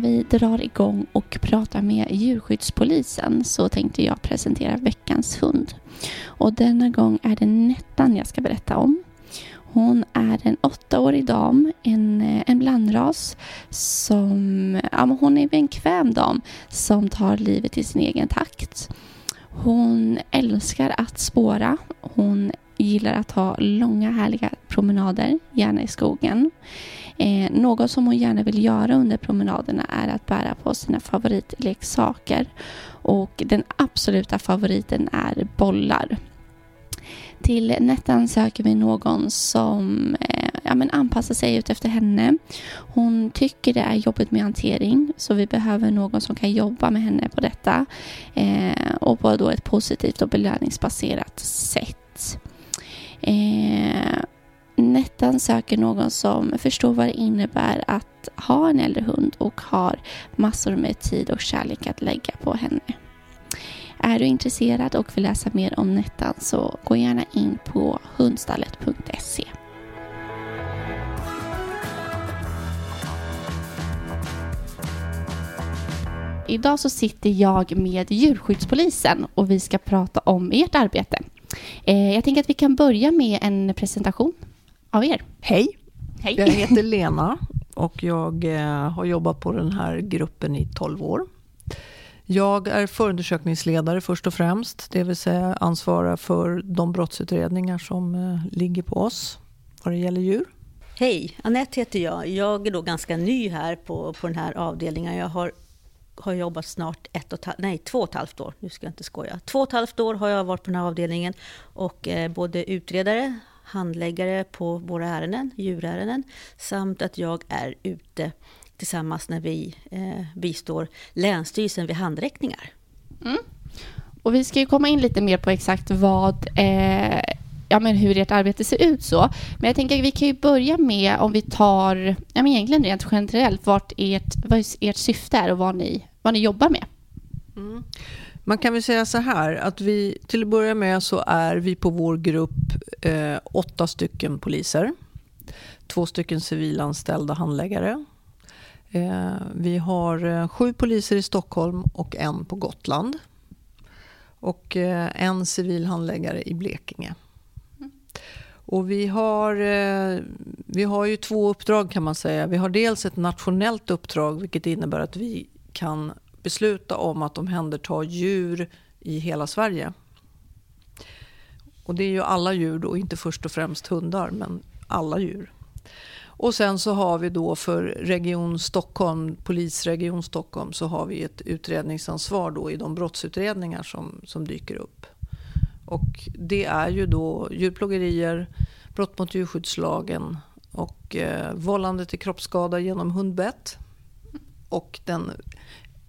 Innan vi drar igång och pratar med djurskyddspolisen så tänkte jag presentera veckans hund. Och denna gång är det Nettan jag ska berätta om. Hon är en åttaårig dam, en, eh, en blandras som, ja, hon är en kväm dam som tar livet i sin egen takt. Hon älskar att spåra. Hon gillar att ha långa härliga promenader, gärna i skogen. Eh, något som hon gärna vill göra under promenaderna är att bära på sina favoritleksaker. Och den absoluta favoriten är bollar. Till Nettan söker vi någon som eh, ja, men anpassar sig ut efter henne. Hon tycker det är jobbigt med hantering så vi behöver någon som kan jobba med henne på detta eh, och på då ett positivt och belöningsbaserat sätt. Eh, Nettan söker någon som förstår vad det innebär att ha en äldre hund och har massor med tid och kärlek att lägga på henne. Är du intresserad och vill läsa mer om Nettan så gå gärna in på hundstallet.se. Idag så sitter jag med djurskyddspolisen och vi ska prata om ert arbete. Eh, jag tänker att vi kan börja med en presentation av er. Hej. Hej. Jag heter Lena och jag eh, har jobbat på den här gruppen i 12 år. Jag är förundersökningsledare först och främst, det vill säga ansvarar för de brottsutredningar som eh, ligger på oss vad det gäller djur. Hej, Anette heter jag. Jag är då ganska ny här på, på den här avdelningen. Jag har, har jobbat snart ett och, nej, två och ett halvt år. Nu ska jag inte skoja. Två och ett halvt år har jag varit på den här avdelningen och eh, både utredare, handläggare på våra ärenden, djurärenden, samt att jag är ute tillsammans när vi eh, bistår Länsstyrelsen vid handräckningar. Mm. Och vi ska ju komma in lite mer på exakt vad eh, ja, men hur ert arbete ser ut så. Men jag tänker att vi kan ju börja med om vi tar, ja, men egentligen rent generellt, vart ert, vad ert syfte är och vad ni, vad ni jobbar med. Mm. Man kan väl säga så här att vi till att börja med så är vi på vår grupp eh, åtta stycken poliser. Två stycken civilanställda handläggare. Eh, vi har eh, sju poliser i Stockholm och en på Gotland. Och eh, en civil handläggare i Blekinge. Och vi har, eh, vi har ju två uppdrag kan man säga. Vi har dels ett nationellt uppdrag vilket innebär att vi kan besluta om att omhänderta djur i hela Sverige. Och det är ju alla djur då, inte först och främst hundar, men alla djur. Och sen så har vi då för Region Stockholm, Polisregion Stockholm, så har vi ett utredningsansvar då i de brottsutredningar som, som dyker upp. Och det är ju då djurplågerier, brott mot djurskyddslagen och eh, vållande till kroppsskada genom hundbett. Och den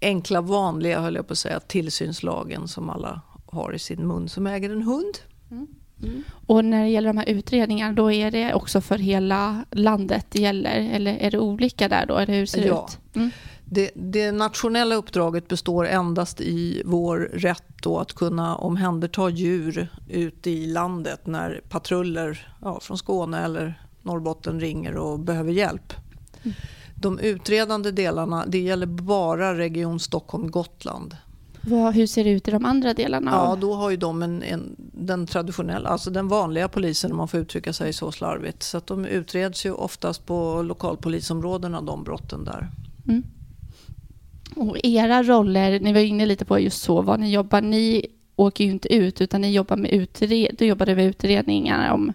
enkla vanliga, höll jag på att säga, tillsynslagen som alla har i sin mun som äger en hund. Mm. Mm. Och när det gäller de här utredningarna, då är det också för hela landet det gäller? Eller är det olika där då? Eller hur ser det ja. ut? Mm. Det, det, nationella uppdraget består endast i vår rätt då att kunna omhänderta djur ute i landet när patruller ja, från Skåne eller Norrbotten ringer och behöver hjälp. Mm. De utredande delarna, det gäller bara Region Stockholm-Gotland. hur ser det ut i de andra delarna? Ja, då har ju de en, en, den traditionella, alltså den vanliga polisen om man får uttrycka sig så slarvigt. Så att de utreds ju oftast på lokalpolisområdena, de brotten där. Mm. Och era roller, ni var inne lite på just så, vad ni jobbar, ni åker ju inte ut utan ni jobbar med, utred, du jobbade med utredningar om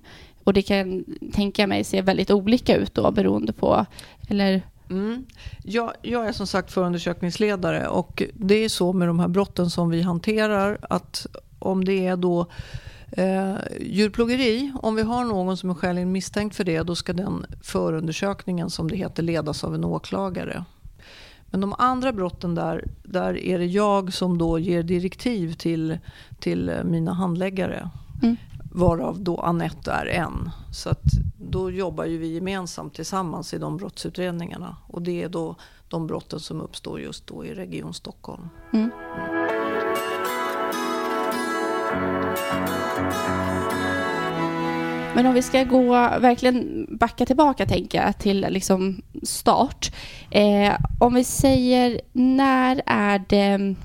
och det kan tänka mig se väldigt olika ut då beroende på, eller Mm. Jag, jag, är som sagt förundersökningsledare och det är så med de här brotten som vi hanterar att om det är då eh, djurplågeri, om vi har någon som är skäligen misstänkt för det då ska den förundersökningen som det heter ledas av en åklagare. Men de andra brotten där, där är det jag som då ger direktiv till, till mina handläggare. Mm. Varav då Anette är en. Så att då jobbar ju vi gemensamt tillsammans i de brottsutredningarna. Och det är då de brotten som uppstår just då i Region Stockholm. Mm. Men om vi ska gå, verkligen backa tillbaka tänker jag, till liksom start. Eh, om vi säger, när är det,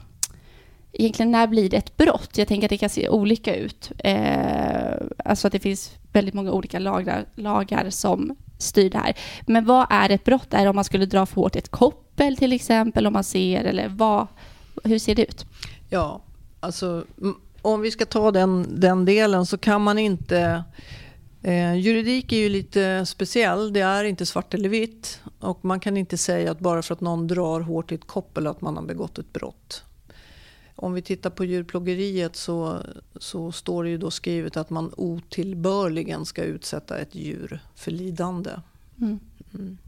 egentligen när blir det ett brott? Jag tänker att det kan se olika ut. Eh, alltså att det finns väldigt många olika lagar, lagar som styr det här. Men vad är ett brott? Är det om man skulle dra för hårt ett koppel till exempel, om man ser, eller vad, hur ser det ut? Ja, alltså om vi ska ta den, den delen så kan man inte Eh, juridik är ju lite speciell. Det är inte svart eller vitt. Och man kan inte säga att bara för att någon drar hårt i ett koppel att man har begått ett brott. Om vi tittar på djurplågeriet så, så står det ju då skrivet att man otillbörligen ska utsätta ett djur för lidande. Mm. Mm.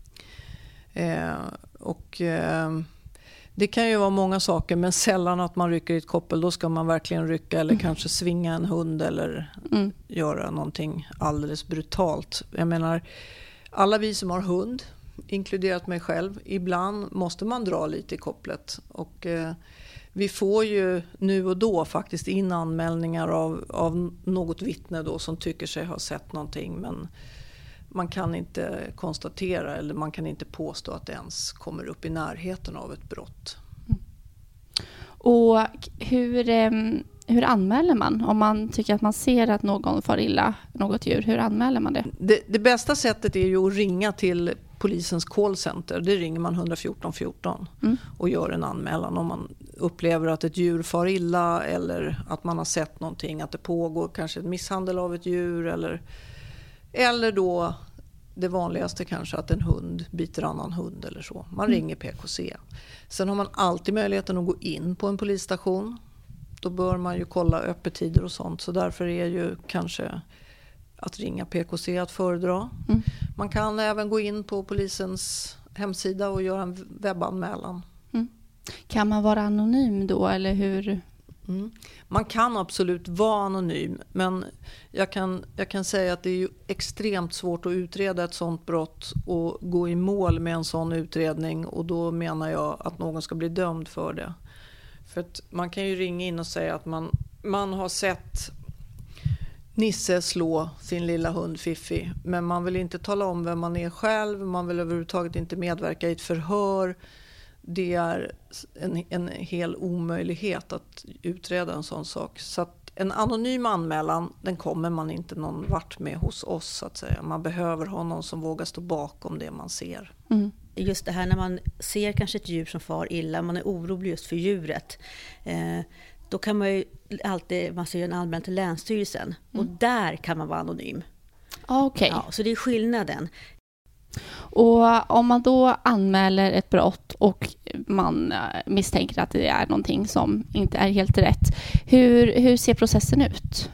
Eh, och... Eh, det kan ju vara många saker men sällan att man rycker i ett koppel. Då ska man verkligen rycka eller mm. kanske svinga en hund eller mm. göra någonting alldeles brutalt. Jag menar, alla vi som har hund, inkluderat mig själv, ibland måste man dra lite i kopplet. Och, eh, vi får ju nu och då faktiskt in anmälningar av, av något vittne då som tycker sig ha sett någonting men man kan inte konstatera eller man kan inte påstå att det ens kommer upp i närheten av ett brott. Mm. Och hur, hur anmäler man om man tycker att man ser att någon far illa, något djur? Hur anmäler man det? Det, det bästa sättet är ju att ringa till polisens callcenter. Det ringer man 114 14 mm. och gör en anmälan om man upplever att ett djur far illa eller att man har sett någonting, att det pågår kanske en misshandel av ett djur eller eller då det vanligaste kanske att en hund biter annan hund eller så. Man mm. ringer PKC. Sen har man alltid möjligheten att gå in på en polisstation. Då bör man ju kolla öppettider och sånt. Så därför är ju kanske att ringa PKC att föredra. Mm. Man kan även gå in på polisens hemsida och göra en webbanmälan. Kan man vara anonym då eller hur? Mm. Man kan absolut vara anonym men jag kan, jag kan säga att det är extremt svårt att utreda ett sånt brott och gå i mål med en sån utredning och då menar jag att någon ska bli dömd för det. För att man kan ju ringa in och säga att man, man har sett Nisse slå sin lilla hund Fiffi men man vill inte tala om vem man är själv, man vill överhuvudtaget inte medverka i ett förhör det är en, en hel omöjlighet att utreda en sån sak. Så att en anonym anmälan, den kommer man inte någon vart med hos oss så att säga. Man behöver ha någon som vågar stå bakom det man ser. Mm. Just det här när man ser kanske ett djur som far illa, man är orolig just för djuret. Eh, då kan man ju alltid, man ser en anmälan till Länsstyrelsen mm. och där kan man vara anonym. Okay. Ja, så det är skillnaden. Och om man då anmäler ett brott och man eh, misstänker att det är någonting som inte är helt rätt, hur, hur ser processen ut?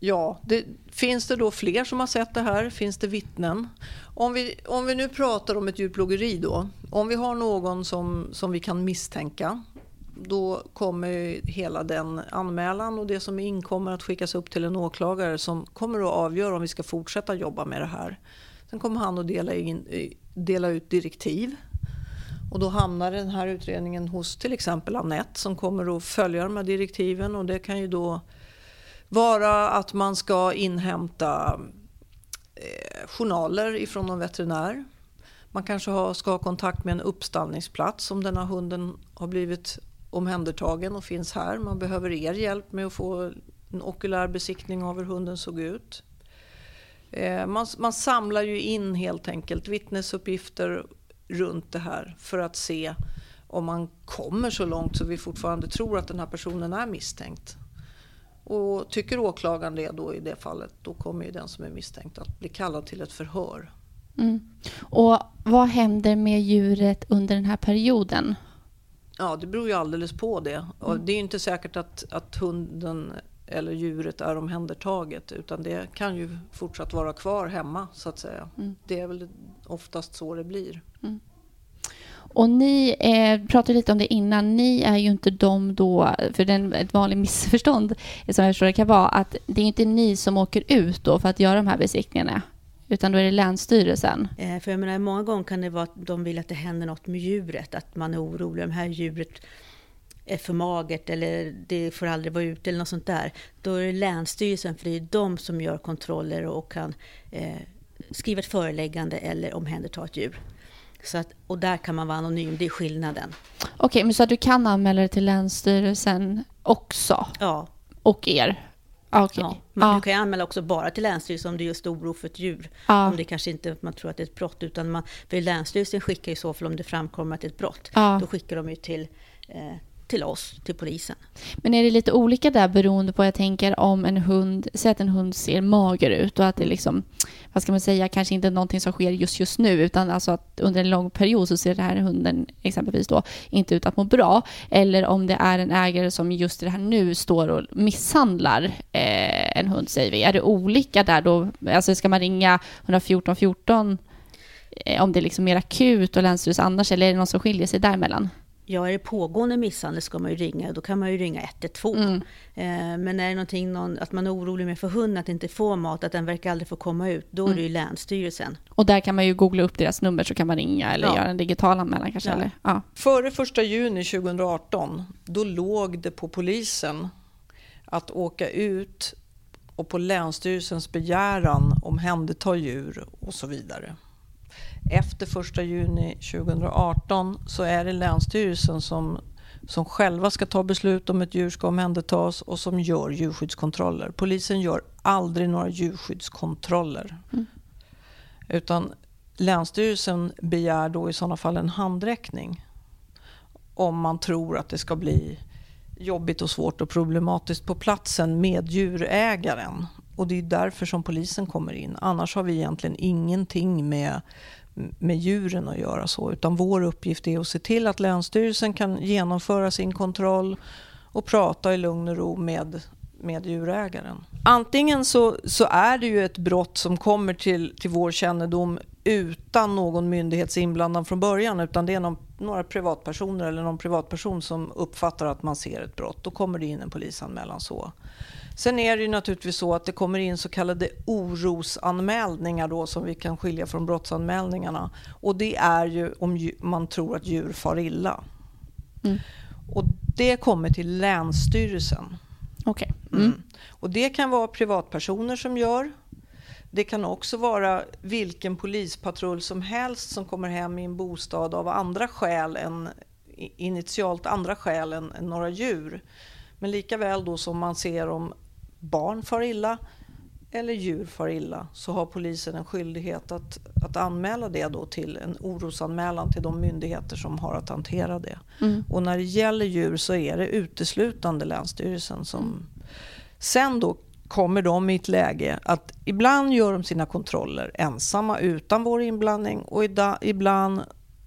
Ja, det, finns det då fler som har sett det här? Finns det vittnen? Om vi, om vi nu pratar om ett djurplågeri då. Om vi har någon som, som vi kan misstänka då kommer hela den anmälan och det som inkommer att skickas upp till en åklagare som kommer att avgöra om vi ska fortsätta jobba med det här. Sen kommer han att dela, in, eh, dela ut direktiv. Och då hamnar den här utredningen hos till exempel Annette som kommer att följa de här direktiven. Och det kan ju då vara att man ska inhämta eh, journaler ifrån någon veterinär. Man kanske ha, ska ha kontakt med en uppstallningsplats om den här hunden har blivit omhändertagen och finns här. Man behöver er hjälp med att få en okulär besiktning av hur hunden såg ut. Eh, man, man samlar ju in helt enkelt vittnesuppgifter runt det här för att se om man kommer så långt så vi fortfarande tror att den här personen är misstänkt. Och tycker åklagaren det då i det fallet, då kommer ju den som är misstänkt att bli kallad till ett förhör. Mm. Och vad händer med djuret under den här perioden? Ja, det beror ju alldeles på det. Och mm. det är inte säkert att, att hunden eller djuret är omhändertaget utan det kan ju fortsatt vara kvar hemma så att säga. Mm. Det är väl oftast så det blir. Mm. Och ni eh, pratade lite om det innan. Ni är ju inte de då, för den, ett vanligt missförstånd som jag förstår det kan vara att det är inte ni som åker ut då för att göra de här besiktningarna. Utan då är det Länsstyrelsen. Eh, för jag menar, många gånger kan det vara att de vill att det händer något med djuret. Att man är orolig. Det här djuret är för magert eller det får aldrig vara ute eller något sånt där. Då är det Länsstyrelsen, för det är de som gör kontroller och kan eh, skriva ett föreläggande eller omhänderta ett djur. Så att, och där kan man vara anonym, det är skillnaden. Okej, okay, men så att du kan anmäla det till Länsstyrelsen också? Ja. Och er? Okay. Ja, men ja. du kan ju anmäla också bara till Länsstyrelsen om det är just oro för ett djur. Ja. Om det kanske inte man tror att det är ett brott. Utan man, för Länsstyrelsen skickar i så fall om det framkommer att det är ett brott. Då skickar de ju till eh, till oss, till polisen. Men är det lite olika där beroende på, jag tänker om en hund, säg att en hund ser mager ut och att det liksom, vad ska man säga, kanske inte är någonting som sker just just nu utan alltså att under en lång period så ser den här hunden exempelvis då inte ut att må bra. Eller om det är en ägare som just det här nu står och misshandlar eh, en hund säger vi. Är det olika där då? Alltså ska man ringa 114 14 eh, om det är liksom mer akut och länsstyrelsen annars eller är det någon som skiljer sig däremellan? Ja, är det pågående misshandel ska man ju ringa, då kan man ju ringa 112. Mm. Eh, men är det någonting, någon, att man är orolig med för hunden, att inte få mat, att den verkar aldrig få komma ut, då mm. är det ju Länsstyrelsen. Och där kan man ju googla upp deras nummer så kan man ringa eller ja. göra en digital anmälan kanske? Ja. Eller? Ja. Före första juni 2018, då låg det på polisen att åka ut och på Länsstyrelsens begäran omhänderta djur och så vidare efter 1 juni 2018 så är det Länsstyrelsen som, som själva ska ta beslut om ett djur ska omhändertas och som gör djurskyddskontroller. Polisen gör aldrig några djurskyddskontroller. Mm. Utan Länsstyrelsen begär då i sådana fall en handräckning om man tror att det ska bli jobbigt och svårt och problematiskt på platsen med djurägaren. Och det är därför som polisen kommer in. Annars har vi egentligen ingenting med med djuren att göra så, utan vår uppgift är att se till att Länsstyrelsen kan genomföra sin kontroll och prata i lugn och ro med, med djurägaren. Antingen så, så är det ju ett brott som kommer till, till vår kännedom utan någon myndighetsinblandning från början, utan det är någon, några privatpersoner eller någon privatperson som uppfattar att man ser ett brott. Då kommer det in en polisanmälan så. Sen är det ju naturligtvis så att det kommer in så kallade orosanmälningar då som vi kan skilja från brottsanmälningarna. Och det är ju om man tror att djur far illa. Mm. Och det kommer till Länsstyrelsen. Okay. Mm. Mm. Och det kan vara privatpersoner som gör. Det kan också vara vilken polispatrull som helst som kommer hem i en bostad av andra skäl än initialt andra skäl än, än några djur. Men lika väl då som man ser om barn far illa eller djur far illa så har polisen en skyldighet att, att anmäla det då till en orosanmälan till de myndigheter som har att hantera det. Mm. Och när det gäller djur så är det uteslutande Länsstyrelsen som... Sen då kommer de i ett läge att ibland gör de sina kontroller ensamma utan vår inblandning och ibland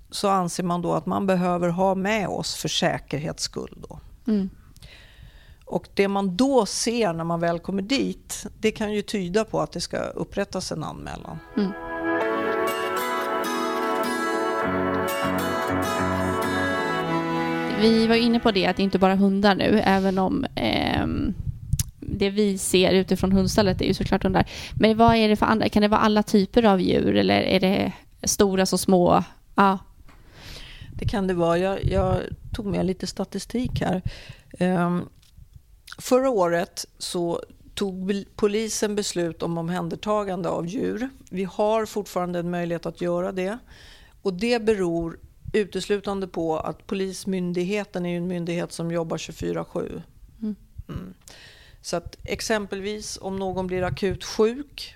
så anser man då att man behöver ha med oss för säkerhets skull. Då. Mm. Och det man då ser när man väl kommer dit, det kan ju tyda på att det ska upprättas en anmälan. Mm. Vi var inne på det, att det inte bara hundar nu, även om eh, det vi ser utifrån hundstallet är ju såklart hundar. Men vad är det för andra? Kan det vara alla typer av djur eller är det stora som små? Ja. Det kan det vara. Jag, jag tog med lite statistik här. Um, Förra året så tog polisen beslut om omhändertagande av djur. Vi har fortfarande en möjlighet att göra det. Och det beror uteslutande på att Polismyndigheten är en myndighet som jobbar 24-7. Mm. Mm. Så att exempelvis om någon blir akut sjuk,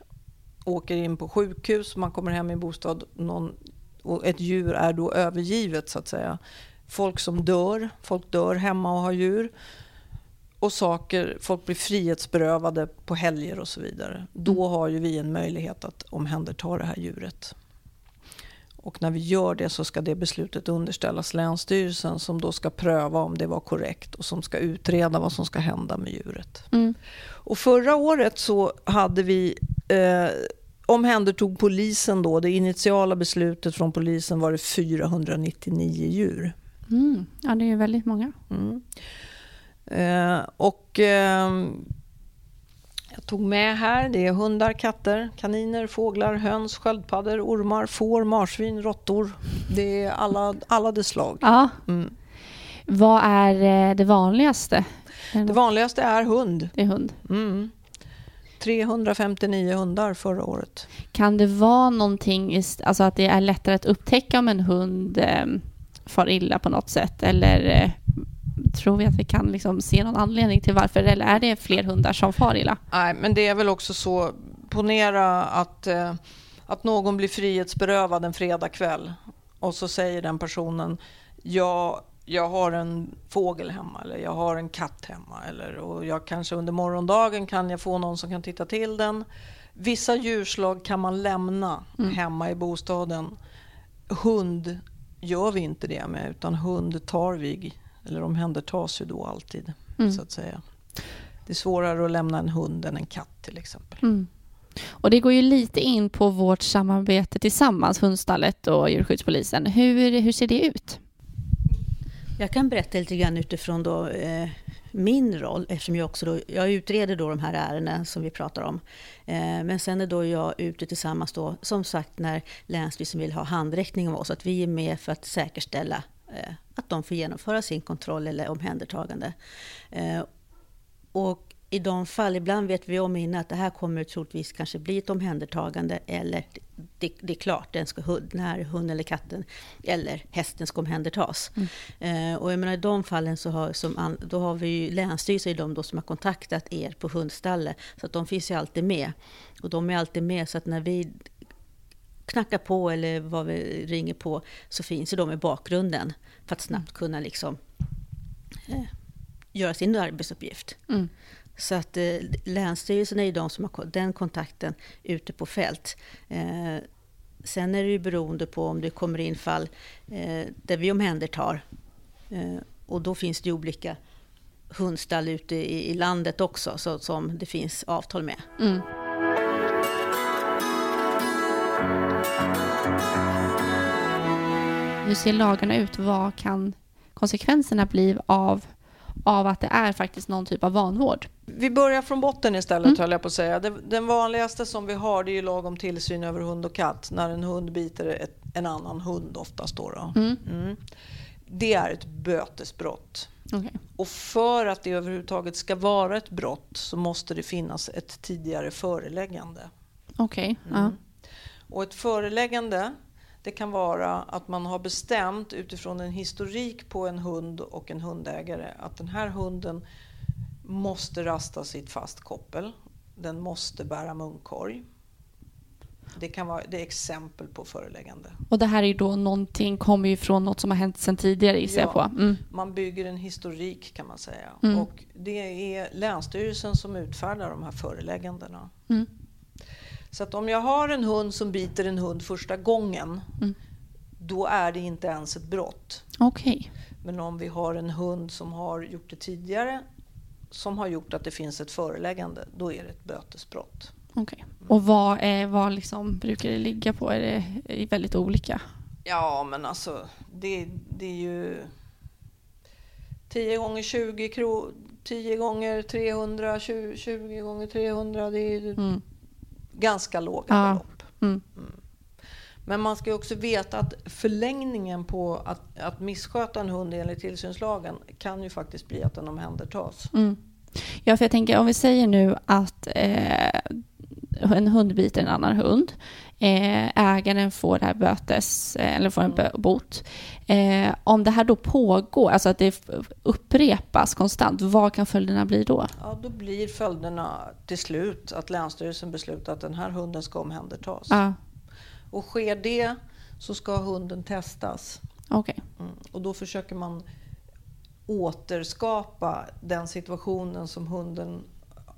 åker in på sjukhus, man kommer hem i bostad någon, och ett djur är då övergivet så att säga. Folk som dör, folk dör hemma och har djur och saker, folk blir frihetsberövade på helger och så vidare. Då mm. har ju vi en möjlighet att omhänderta det här djuret. Och när vi gör det så ska det beslutet underställas Länsstyrelsen som då ska pröva om det var korrekt och som ska utreda vad som ska hända med djuret. Mm. Och förra året så hade vi eh, omhändertog polisen då, det initiala beslutet från polisen var det 499 djur. Mm. Ja, det är ju väldigt många. Mm. Eh, och eh, jag tog med här, det är hundar, katter, kaniner, fåglar, höns, sköldpaddor, ormar, får, marsvin, råttor. Det är alla, alla dess slag. Ja. Mm. Vad är eh, det vanligaste? Det vanligaste är hund. Det är hund. Mm. 359 hundar förra året. Kan det vara någonting, alltså att det är lättare att upptäcka om en hund eh, far illa på något sätt? Eller tror vi att vi kan liksom se någon anledning till varför? Eller är det fler hundar som far illa? Nej, men det är väl också så. Ponera att, eh, att någon blir frihetsberövad en fredagkväll och så säger den personen jag, jag har en fågel hemma eller jag har en katt hemma eller och jag kanske under morgondagen kan jag få någon som kan titta till den. Vissa djurslag kan man lämna Mm. hemma i bostaden. Hund gör vi inte det med utan hund tar vi eller omhändertas ju då alltid Mm. så att säga. Det är svårare att lämna en hund än en katt till exempel. Mm. Och det går ju lite in på vårt samarbete tillsammans, Hundstallet och Djurskyddspolisen. Hur, hur ser det ut? Jag kan berätta lite grann utifrån då, eh, min roll, eftersom jag också då, jag utreder då de här ärendena som vi pratar om. Eh, men sen är då jag ute tillsammans då, som sagt när Länsstyrelsen vill ha handräckning av oss, att vi är med för att säkerställa att de får genomföra sin kontroll eller omhändertagande. Eh, och i de fall, ibland vet vi om innan att det här kommer troligtvis kanske bli ett omhändertagande eller det, det är klart, den ska, hund- den här hunden eller katten eller hästen ska omhändertas. Eh, och jag menar, i de fallen så har, som då har vi ju Länsstyrelsen är de då som har kontaktat er på hundstallet. Så att de finns ju alltid med. Och de är alltid med så att när vi knackar på eller vad vi ringer på så finns ju de i bakgrunden för att snabbt kunna liksom eh, göra sin arbetsuppgift. Mm. Så att eh, Länsstyrelsen är ju de som har den kontakten ute på fält. Eh, sen är det ju beroende på om det kommer in fall eh, där vi omhändertar. Eh, och då finns det ju olika hundstall ute i, i landet också så, som det finns avtal med. Mm. Hur ser lagarna ut? Vad kan konsekvenserna bli av, av att det är faktiskt någon typ av vanvård? Vi börjar från botten istället Mm. höll jag på att säga. Den vanligaste som vi har det är ju lag om tillsyn över hund och katt. När en hund biter ett, en annan hund oftast då. då. Mm. Mm. Det är ett bötesbrott. Okej. Och för att det överhuvudtaget ska vara ett brott så måste det finnas ett tidigare föreläggande. Okej, ja. Mm. Och ett föreläggande det kan vara att man har bestämt utifrån en historik på en hund och en hundägare att den här hunden måste rastas i ett fast koppel. Den måste bära munkorg. Det kan vara det är exempel på föreläggande. Och det här är då någonting, kommer ju från något som har hänt sedan tidigare gissar jag Ja. på. Mm. Man bygger en historik kan man säga. Mm. Och det är Länsstyrelsen som utfärdar de här föreläggandena. Mm. Så att om jag har en hund som biter en hund första gången, Mm. då är det inte ens ett brott. Okej. Men om vi har en hund som har gjort det tidigare, som har gjort att det finns ett föreläggande, då är det ett bötesbrott. okej. Och vad, är, vad liksom brukar det ligga på? Är det är väldigt olika? Ja, men alltså, det, det är ju 10 gånger 20 kronor, 10 gånger 300, 20, 20 gånger 300, det är ju Mm. Ganska låga Ja. belopp. Mm. Men man ska ju också veta att förlängningen på att, att missköta en hund enligt tillsynslagen kan ju faktiskt bli att den omhändertas. Mm. Ja, för jag tänker om vi säger nu att eh, en hund biter en annan hund. Eh, ägaren får det här bötes, eh, eller får en bot. Eh, om det här då pågår, alltså att det upprepas konstant, vad kan följderna bli då? Ja, då blir följderna till slut att Länsstyrelsen beslutar att den här hunden ska omhändertas. Ja, Och sker det så ska hunden testas. okej. Mm. Och då försöker man återskapa den situationen som hunden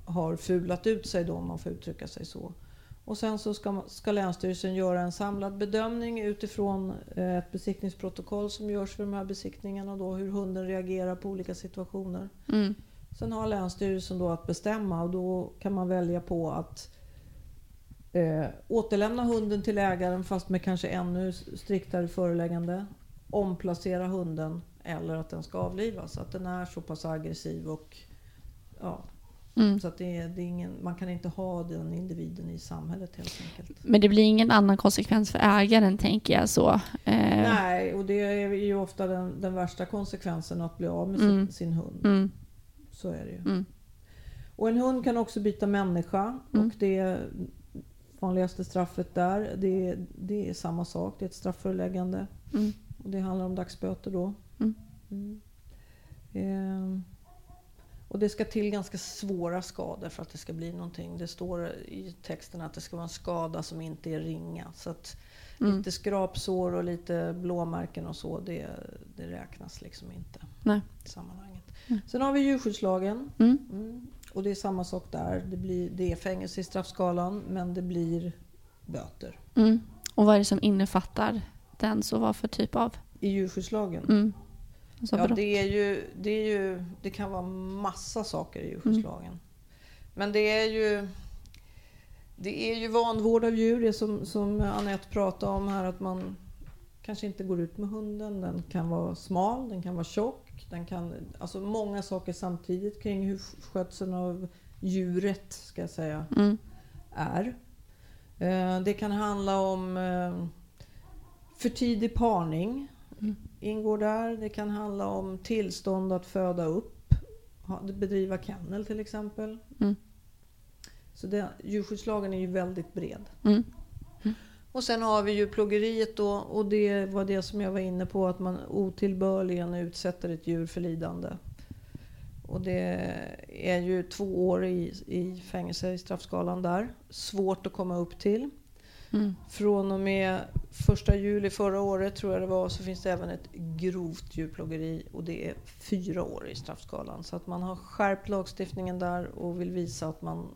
har fulat ut sig då, om man får uttrycka sig så. Och sen så ska, ska Länsstyrelsen göra en samlad bedömning utifrån eh, ett besiktningsprotokoll som görs för de här besiktningarna och då hur hunden reagerar på olika situationer. Mm. Sen har Länsstyrelsen då att bestämma och då kan man välja på att Eh, återlämna hunden till ägaren fast med kanske ännu striktare föreläggande. Omplacera hunden eller att den ska avlivas. Att den är så pass aggressiv och ja, Mm. så att det är, det är ingen, man kan inte ha den individen i samhället helt enkelt. Men det blir ingen annan konsekvens för ägaren, tänker jag så. Eh, Nej, och det är ju ofta den, den värsta konsekvensen att bli av med Mm. sin, sin hund. Mm, Så är det ju. mm, Och en hund kan också byta människa. Mm. Och det vanligaste straffet där, det, är- det är samma sak. Det är ett straffföreläggande. mm, Och det handlar om dagsböter då. Mm. Mm. Och det ska till ganska svåra skador för att det ska bli någonting. Det står i texten att det ska vara en skada som inte är ringa. Så att mm. lite skrapsår och lite blåmärken och så, det, det räknas liksom inte Nej. i sammanhanget. Mm. Sen har vi djurskyddslagen. Mm, Mm. Och det är samma sak där. Det, blir, det är fängelse i straffskalan men det blir böter. mm. Och vad är det som innefattar den? Så vad för typ av? I djurskyddslagen. Mm. Alltså Ja, det, är ju, det, är ju, det kan vara massa saker i djurskyddslagen. Men det är ju det är ju vanvård av djur, det som, som Anette pratade om här, att man kanske inte går ut med hunden. Den kan vara smal, den kan vara tjock, den kan, alltså många saker samtidigt kring hur skötseln av djuret, ska jag säga, Mm, är. Eh, Det kan handla om eh, för tidig parning. Mm. Ingår där. Det kan handla om tillstånd att föda upp. Bedriva kennel till exempel. Mm. Så det, djurskyddslagen är ju väldigt bred. mm, Och sen har vi ju plågeriet då och det var det som jag var inne på att man otillbörligen utsätter ett djur för lidande. Och det är ju två år i, i fängelse i straffskalan där. Svårt att komma upp till. Mm, Från och med första juli förra året tror jag det var så finns det även ett grovt djurplågeri och det är fyra år i straffskalan. Så att man har skärpt lagstiftningen där och vill visa att man,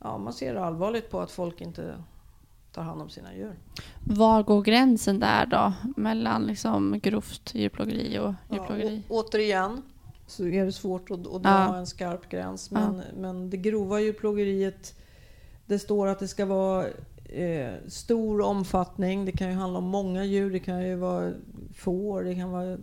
ja, man ser allvarligt på att folk inte tar hand om sina djur. Var går gränsen där då? Mellan liksom grovt djurplågeri och Ja, djurplågeri? och, återigen så är det svårt att, att dra Ja. en skarp gräns. Ja. Men, men det grova djurplågeriet, det står att det ska vara eh, stor omfattning. Det kan ju handla om många djur. Det kan ju vara får, det kan vara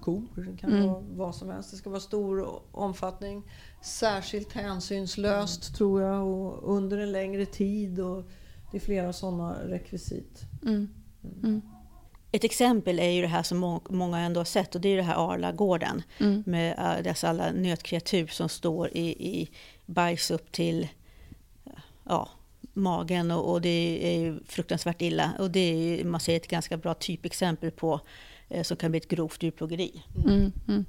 kor, det kan Mm. vara vad som helst. Det ska vara stor omfattning. Särskilt hänsynslöst tror jag och under en längre tid. Och det är flera sådana rekvisit. Mm, mm, Ett exempel är ju det här som må- många ändå har sett och det är det här Arlagården mm, med äh, dessa alla nötkreatur som står i, i bajs upp till ja, magen och, och det är ju fruktansvärt illa. Och det är man ser ett ganska bra typexempel på eh, som kan bli ett grovt djurplågeri. mm, mm.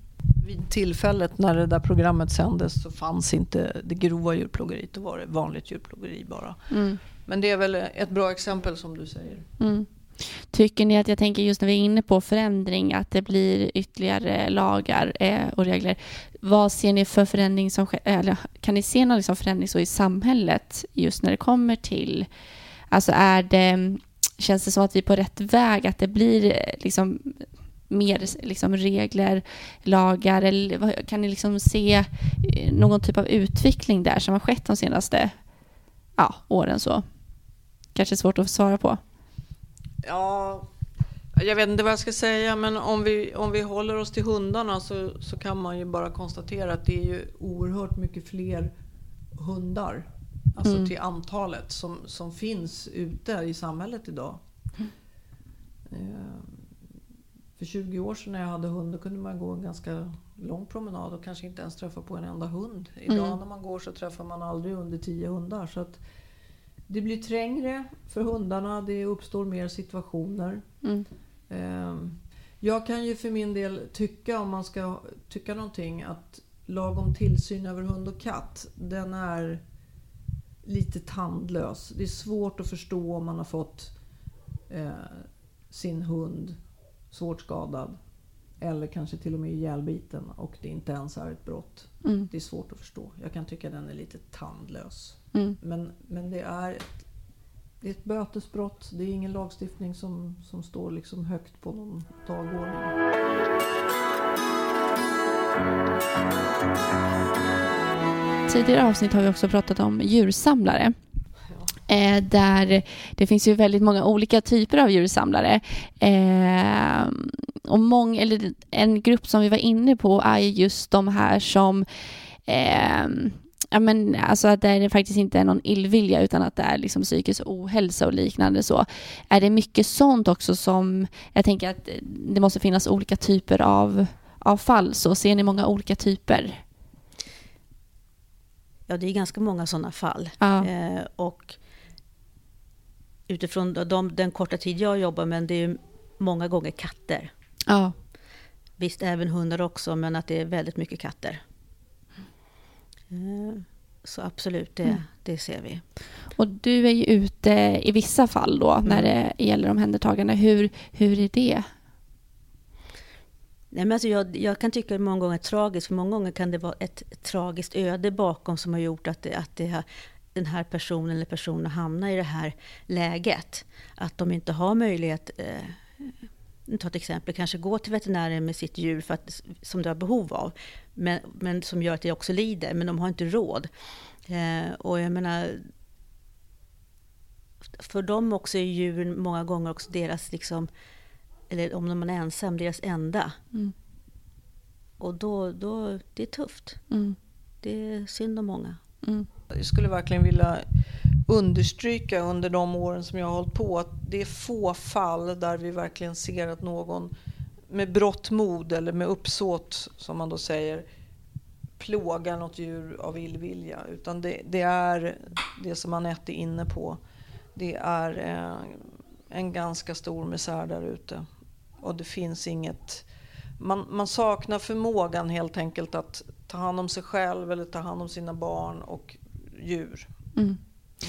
Vid tillfället när det där programmet sändes så fanns inte det grova djurplågeriet. Då var det vanligt djurplågeri bara. Mm, Men det är väl ett bra exempel som du säger. Tycker ni att, jag tänker just när vi är inne på förändring, att det blir ytterligare lagar eh, och regler. Vad ser ni för förändring som eh, eller kan ni se någon liksom förändring så i samhället just när det kommer till, alltså är det, känns det som att vi är på rätt väg, att det blir eh, liksom mer liksom regler, lagar, eller kan ni liksom se någon typ av utveckling där som har skett de senaste ja, åren så? Kanske svårt att svara på. Ja, jag vet inte vad jag ska säga men om vi, om vi håller oss till hundarna så, så kan man ju bara konstatera att det är ju oerhört mycket fler hundar. Alltså Mm. till antalet som, som finns ute i samhället idag. Eh, För 20 år sedan när jag hade hund då kunde man gå en ganska lång promenad och kanske inte ens träffa på en enda hund. Idag Mm. när man går så träffar man aldrig under 10 hundar. Så att det blir trängre för hundarna, det uppstår mer situationer. Mm. Ehm, Jag kan ju för min del tycka, om man ska tycka någonting, att lagom tillsyn över hund och katt, den är lite tandlös. Det är svårt att förstå om man har fått eh, sin hund svårt skadad eller kanske till och med ihjälbiten och det inte ens är ett brott. Mm. Det är svårt att förstå. Jag kan tycka den är lite tandlös. Mm. Men, men det, är ett, det är ett bötesbrott. Det är ingen lagstiftning som, som står liksom högt på någon dagordning. Tidigare avsnitt har vi också pratat om djursamlare. Eh, där det finns ju väldigt många olika typer av djursamlare. Eh, och mång, eller en grupp som vi var inne på är just de här som eh, ja, men, alltså att det faktiskt inte är någon illvilja utan att det är liksom psykisk ohälsa och liknande så är det mycket sånt också som jag tänker att det måste finnas olika typer av, av fall. Så ser ni många olika typer? Ja, det är ganska många sådana fall. Ja. Eh, och utifrån de, den korta tid jag jobbar med, det är många gånger katter. Ja. Visst, även hundar också, men att det är väldigt mycket katter. Så absolut, det, mm. det ser vi. Och du är ju ute i vissa fall då mm. när det gäller omhändertagande. Hur, hur är det? Nej, men alltså jag, jag kan tycka att det många gånger är tragiskt, för många gånger kan det vara ett tragiskt öde bakom som har gjort att, det, att det har, den här personen eller personen hamnar i det här läget. Att de inte har möjlighet eh, ta ett exempel, kanske gå till veterinären med sitt djur för att, som du har behov av, men, men som gör att det också lider, men de har inte råd. Eh, och jag menar, för dem också är djuren många gånger också deras, liksom, eller om de är ensam, deras enda. Mm. Och då, då, det är tufft. Mm. Det är synd om många. Mm. Jag skulle verkligen vilja understryka under de åren som jag har hållit på att det är få fall där vi verkligen ser att någon med brått mod eller med uppsåt, som man då säger, plågar något djur av illvilja. Utan det, det är det som Anette är inne på. Det är eh, en ganska stor misär där ute. Och det finns inget... Man, man saknar förmågan helt enkelt att ta hand om sig själv eller ta hand om sina barn och djur. Mm.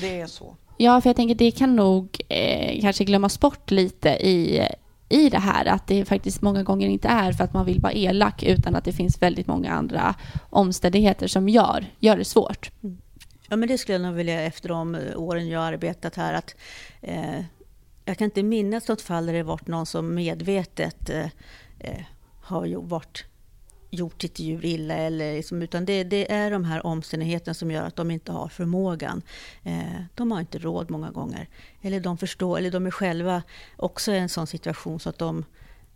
Det är så. Ja, för jag tänker det kan nog eh, kanske glömmas bort lite i, i det här att det faktiskt många gånger inte är för att man vill vara elak utan att det finns väldigt många andra omständigheter som gör, gör det svårt. Mm. Ja, men det skulle jag nog vilja efter de åren jag arbetat här att eh, jag kan inte minnas något fall där det varit någon som medvetet eh, eh har varit gjort sitt djur illa. Eller liksom, utan det, det, är de här omständigheterna som gör att de inte har förmågan. Eh, de har inte råd många gånger. Eller de förstår, eller de är själva också i en sån situation så att de...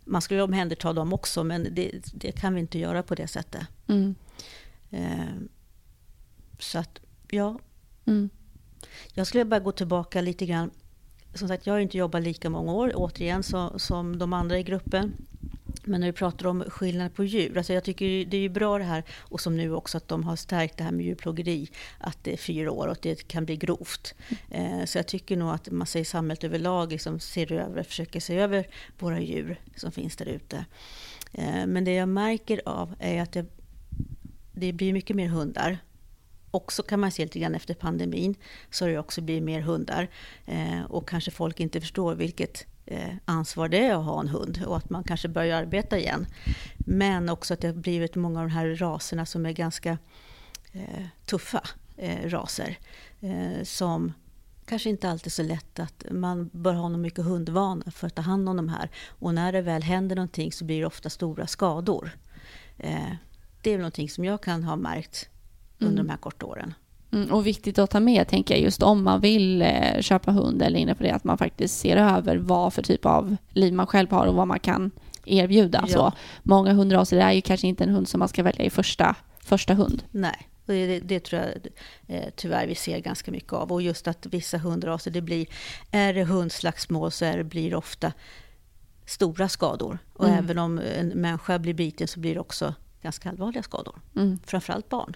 Man skulle omhänderta dem också, men det, det kan vi inte göra på det sättet. Mm. Eh, så att, ja. Mm. Jag skulle bara gå tillbaka lite grann. Som sagt, jag har inte jobbat lika många år, återigen, så, som de andra i gruppen. Men när vi pratar om skillnad på djur, alltså jag tycker det är bra det här, och som nu också att de har stärkt det här med djurplågeri, att det är fyra år och att det kan bli grovt. Eh, så jag tycker nog att man i samhället överlag liksom ser över, försöker se över våra djur som finns där ute. Eh, men det jag märker av är att det, det blir mycket mer hundar. Också kan man se lite grann efter pandemin, så har det också blivit mer hundar. Eh, och kanske folk inte förstår vilket ansvar det är att ha en hund och att man kanske börjar arbeta igen. Men också att det har blivit många av de här raserna som är ganska eh, tuffa eh, raser. Eh, som kanske inte alltid är så lätt att man bör ha någon mycket hundvana för att ta hand om de här. Och när det väl händer någonting så blir det ofta stora skador. Eh, det är någonting som jag kan ha märkt under mm. de här korta åren. Mm, och viktigt att ta med, tänker jag, just om man vill eh, köpa hund eller inne på det, att man faktiskt ser över vad för typ av liv man själv har och vad man kan erbjuda. Ja. Så många hundraser är ju kanske inte en hund som man ska välja i första, första hund. Nej, det, det, tror jag eh, tyvärr vi ser ganska mycket av. Och just att vissa hundraser, det blir, är det hundslagsmål så är det, blir det ofta stora skador. Och mm. även om en människa blir biten så blir det också ganska allvarliga skador. Mm. Framförallt barn.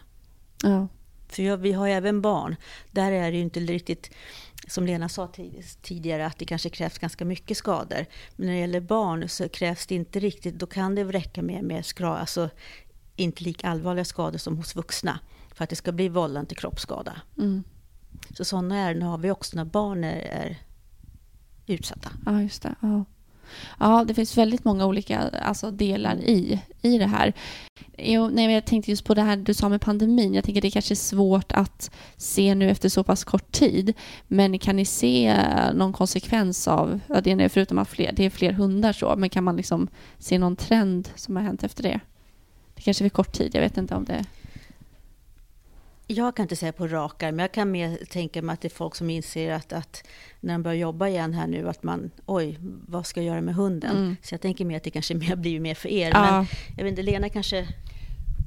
Ja. För vi har ju även barn. Där är det ju inte riktigt, som Lena sa tidigare, att det kanske krävs ganska mycket skador. Men när det gäller barn så krävs det inte riktigt, då kan det räcka med, med skra, alltså inte lika allvarliga skador som hos vuxna. För att det ska bli vållande till kroppsskada. Mm. Så sådana ärenden har vi också när barn är, är utsatta. Ja, just det. Ja. Ja, det finns väldigt många olika alltså, delar i, i det här. Jo, nej, jag tänkte just på det här du sa med pandemin. Jag tänker det kanske är svårt att se nu efter så pass kort tid. Men kan ni se någon konsekvens av ja, det, är förutom att fler, det är fler hundar så, men kan man liksom se någon trend som har hänt efter det? Det kanske är kort tid, jag vet inte om det... Jag kan inte säga på rak men jag kan mer tänka mig att det är folk som inser att, att när de börjar jobba igen här nu att man, oj, vad ska jag göra med hunden? Mm. Så jag tänker mer att det kanske mer blir mer för er. Ja. Men jag vet inte, Lena kanske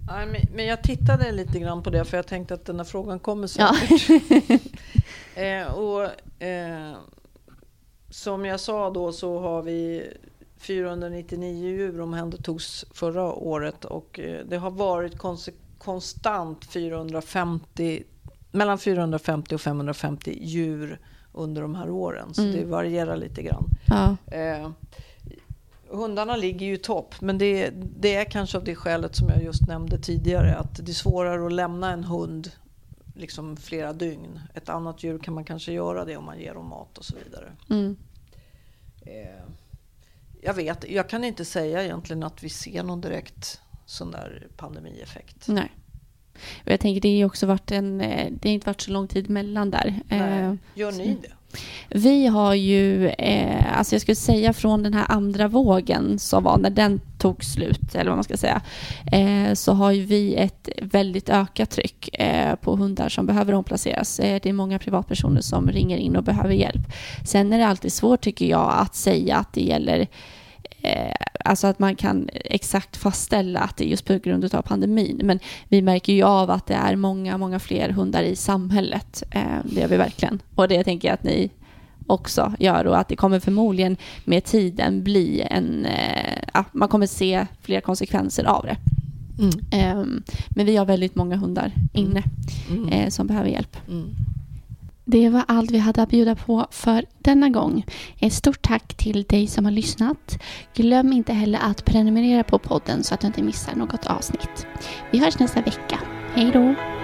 Nej, men jag tittade lite grann på det för jag tänkte att den här frågan kommer säkert. Ja. eh, och, eh, som jag sa då så har vi 499 djur omhändertogs förra året och eh, det har varit konstant 450, mellan 450 och 550 djur under de här åren. Så mm. det varierar lite grann. Ja. Eh, hundarna ligger ju i topp, men det, det, är kanske av det skälet som jag just nämnde tidigare, att det är svårare att lämna en hund liksom flera dygn. Ett annat djur kan man kanske göra det om man ger dem mat och så vidare. Mm. Eh, jag vet, jag kan inte säga egentligen att vi ser någon direkt sån där pandemieffekt. Nej. Och jag tänker det har också varit en, eh, det har inte varit så lång tid mellan där. Nej. Eh, Gör ni det? Vi har ju, eh, alltså jag skulle säga från den här andra vågen som var när den tog slut, eller vad man ska säga, eh, så har ju vi ett väldigt ökat tryck eh, på hundar som behöver omplaceras. Eh, det är många privatpersoner som ringer in och behöver hjälp. Sen är det alltid svårt tycker jag att säga att det gäller alltså att man kan exakt fastställa att det är just på grund av pandemin. Men vi märker ju av att det är många, många fler hundar i samhället. Eh, det gör vi verkligen. Och det tänker jag att ni också gör och att det kommer förmodligen med tiden bli en, eh, ja, man kommer se fler konsekvenser av det. Mm. Men vi har väldigt många hundar inne mm. eh, som behöver hjälp. Mm. Det var allt vi hade att bjuda på för denna gång. Ett stort tack till dig som har lyssnat. Glöm inte heller att prenumerera på podden så att du inte missar något avsnitt. Vi hörs nästa vecka. Hej då!